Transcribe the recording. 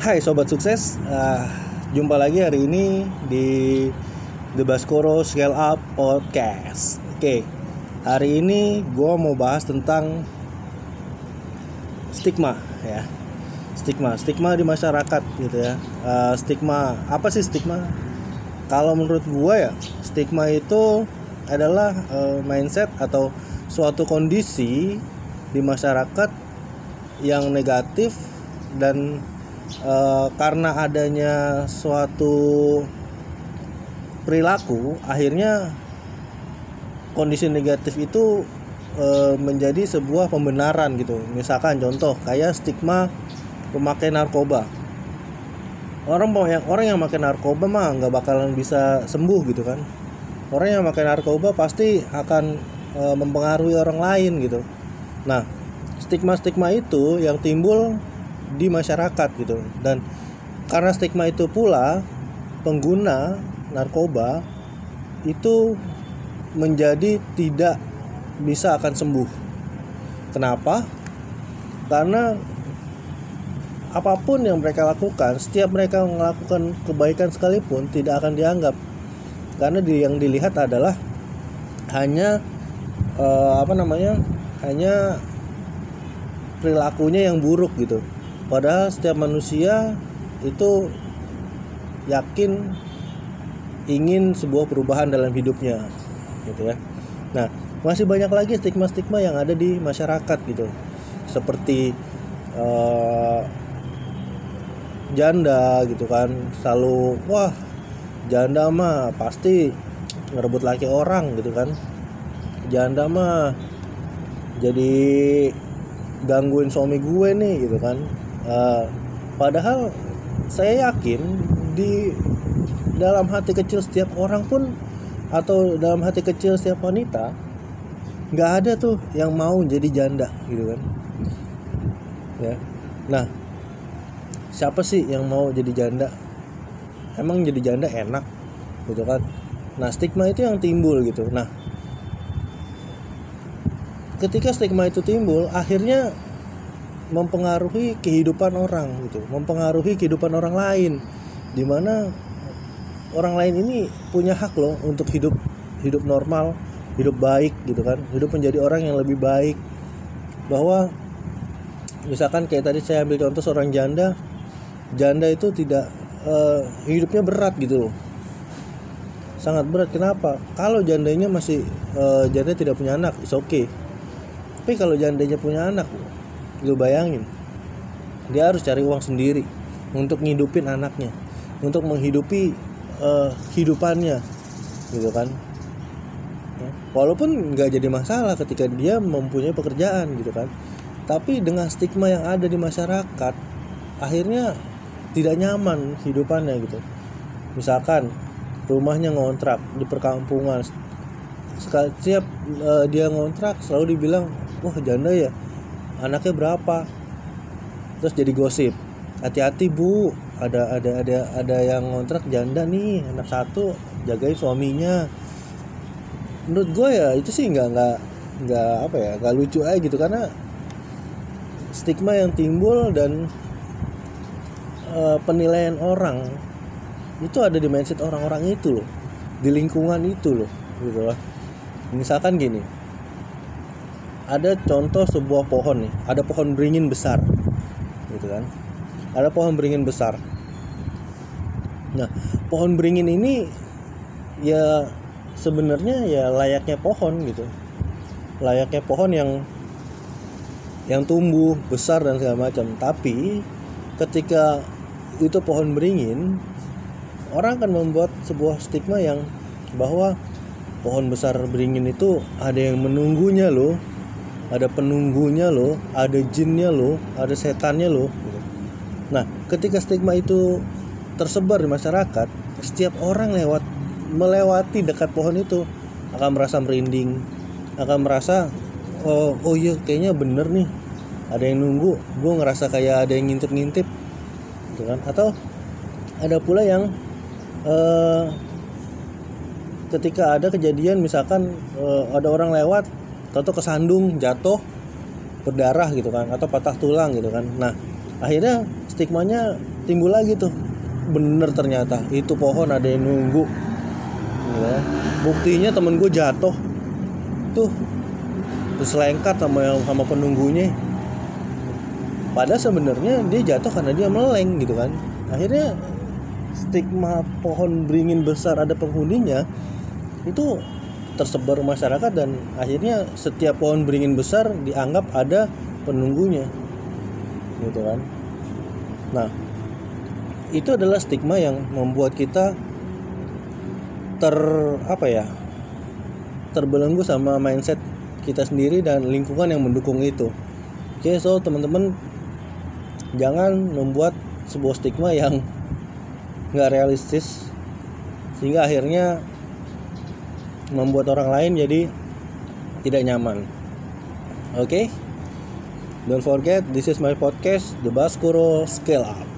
Hai sobat sukses, uh, jumpa lagi hari ini di The Baskoro Scale Up Podcast. Oke, hari ini gue mau bahas tentang stigma ya, stigma, stigma di masyarakat gitu ya. Uh, stigma apa sih stigma? Kalau menurut gue ya, stigma itu adalah uh, mindset atau suatu kondisi di masyarakat yang negatif dan e, karena adanya suatu perilaku akhirnya kondisi negatif itu e, menjadi sebuah pembenaran gitu. Misalkan contoh kayak stigma pemakai narkoba. Orang yang orang yang pakai narkoba mah nggak bakalan bisa sembuh gitu kan. Orang yang pakai narkoba pasti akan e, mempengaruhi orang lain gitu. Nah stigma-stigma itu yang timbul di masyarakat gitu dan karena stigma itu pula pengguna narkoba itu menjadi tidak bisa akan sembuh. Kenapa? Karena apa pun yang mereka lakukan, setiap mereka melakukan kebaikan sekalipun tidak akan dianggap. Karena yang dilihat adalah hanya uh, apa namanya? hanya perilakunya yang buruk gitu padahal setiap manusia itu yakin ingin sebuah perubahan dalam hidupnya gitu ya. Nah masih banyak lagi stigma-stigma yang ada di masyarakat gitu. Seperti uh, janda gitu kan. Selalu wah janda mah pasti ngerebut laki orang gitu kan. Janda mah jadi gangguin suami gue nih gitu kan uh, padahal saya yakin di dalam hati kecil setiap orang pun atau dalam hati kecil setiap wanita nggak ada tuh yang mau jadi janda gitu kan. Ya. Nah siapa sih yang mau jadi janda? Emang jadi janda enak gitu kan? Nah stigma itu yang timbul gitu. Nah ketika stigma itu timbul akhirnya mempengaruhi kehidupan orang gitu mempengaruhi kehidupan orang lain. Di mana orang lain ini punya hak loh untuk hidup hidup normal hidup baik gitu kan hidup menjadi orang yang lebih baik. Bahwa misalkan kayak tadi saya ambil contoh seorang janda janda itu tidak uh, hidupnya berat gitu loh. Sangat berat. Kenapa? Kalau jandanya masih uh, janda tidak punya anak is okay. Tapi kalau jandanya punya anak lu bayangin dia harus cari uang sendiri untuk ngidupin anaknya untuk menghidupi uh, hidupannya gitu kan? Ya. walaupun nggak jadi masalah ketika dia mempunyai pekerjaan gitu kan? Tapi dengan stigma yang ada di masyarakat akhirnya tidak nyaman hidupannya gitu. Misalkan rumahnya ngontrak di perkampungan setiap uh, dia ngontrak selalu dibilang wah janda ya anaknya berapa? Terus jadi gosip. Hati-hati bu. Ada ada ada ada yang ngontrak janda nih. Anak satu jagain suaminya. Menurut gue ya itu sih nggak nggak nggak apa ya nggak lucu aja gitu. Karena stigma yang timbul dan uh, penilaian orang itu ada di mindset orang-orang itu loh. Di lingkungan itu loh gitu loh. Misalkan gini ada contoh sebuah pohon nih. Ada pohon beringin besar. Gitu kan? Ada pohon beringin besar. Nah pohon beringin ini ya sebenarnya ya layaknya pohon gitu. Layaknya pohon yang yang tumbuh besar dan segala macam. Tapi ketika itu pohon beringin orang akan membuat sebuah stigma yang bahwa pohon besar beringin itu ada yang menunggunya loh ada penunggunya loh ada jinnya loh ada setannya loh gitu. nah ketika stigma itu tersebar di masyarakat setiap orang lewat melewati dekat pohon itu akan merasa merinding akan merasa oh oh iya kayaknya bener nih ada yang nunggu gue ngerasa kayak ada yang ngintip-ngintip gitu kan atau ada pula yang uh, ketika ada kejadian misalkan uh, ada orang lewat atau kesandung jatuh berdarah gitu kan atau patah tulang gitu kan. Nah akhirnya stigmanya timbul lagi tuh. Bener ternyata itu pohon ada yang nunggu. Ya. buktinya temen gue jatuh. Tuh selengkat sama yang sama penunggunya. Padahal sebenarnya dia jatuh karena dia meleng gitu kan. Akhirnya stigma pohon beringin besar ada penghuninya itu tersebar masyarakat dan akhirnya setiap pohon beringin besar dianggap ada penunggunya. Gitu kan? Nah itu adalah stigma yang membuat kita ter apa ya terbelenggu sama mindset kita sendiri dan lingkungan yang mendukung itu. Oke okay, so teman-teman jangan membuat sebuah stigma yang nggak realistis sehingga akhirnya membuat orang lain jadi tidak nyaman oke okay? don't forget this is my podcast the Baskuro Scale Up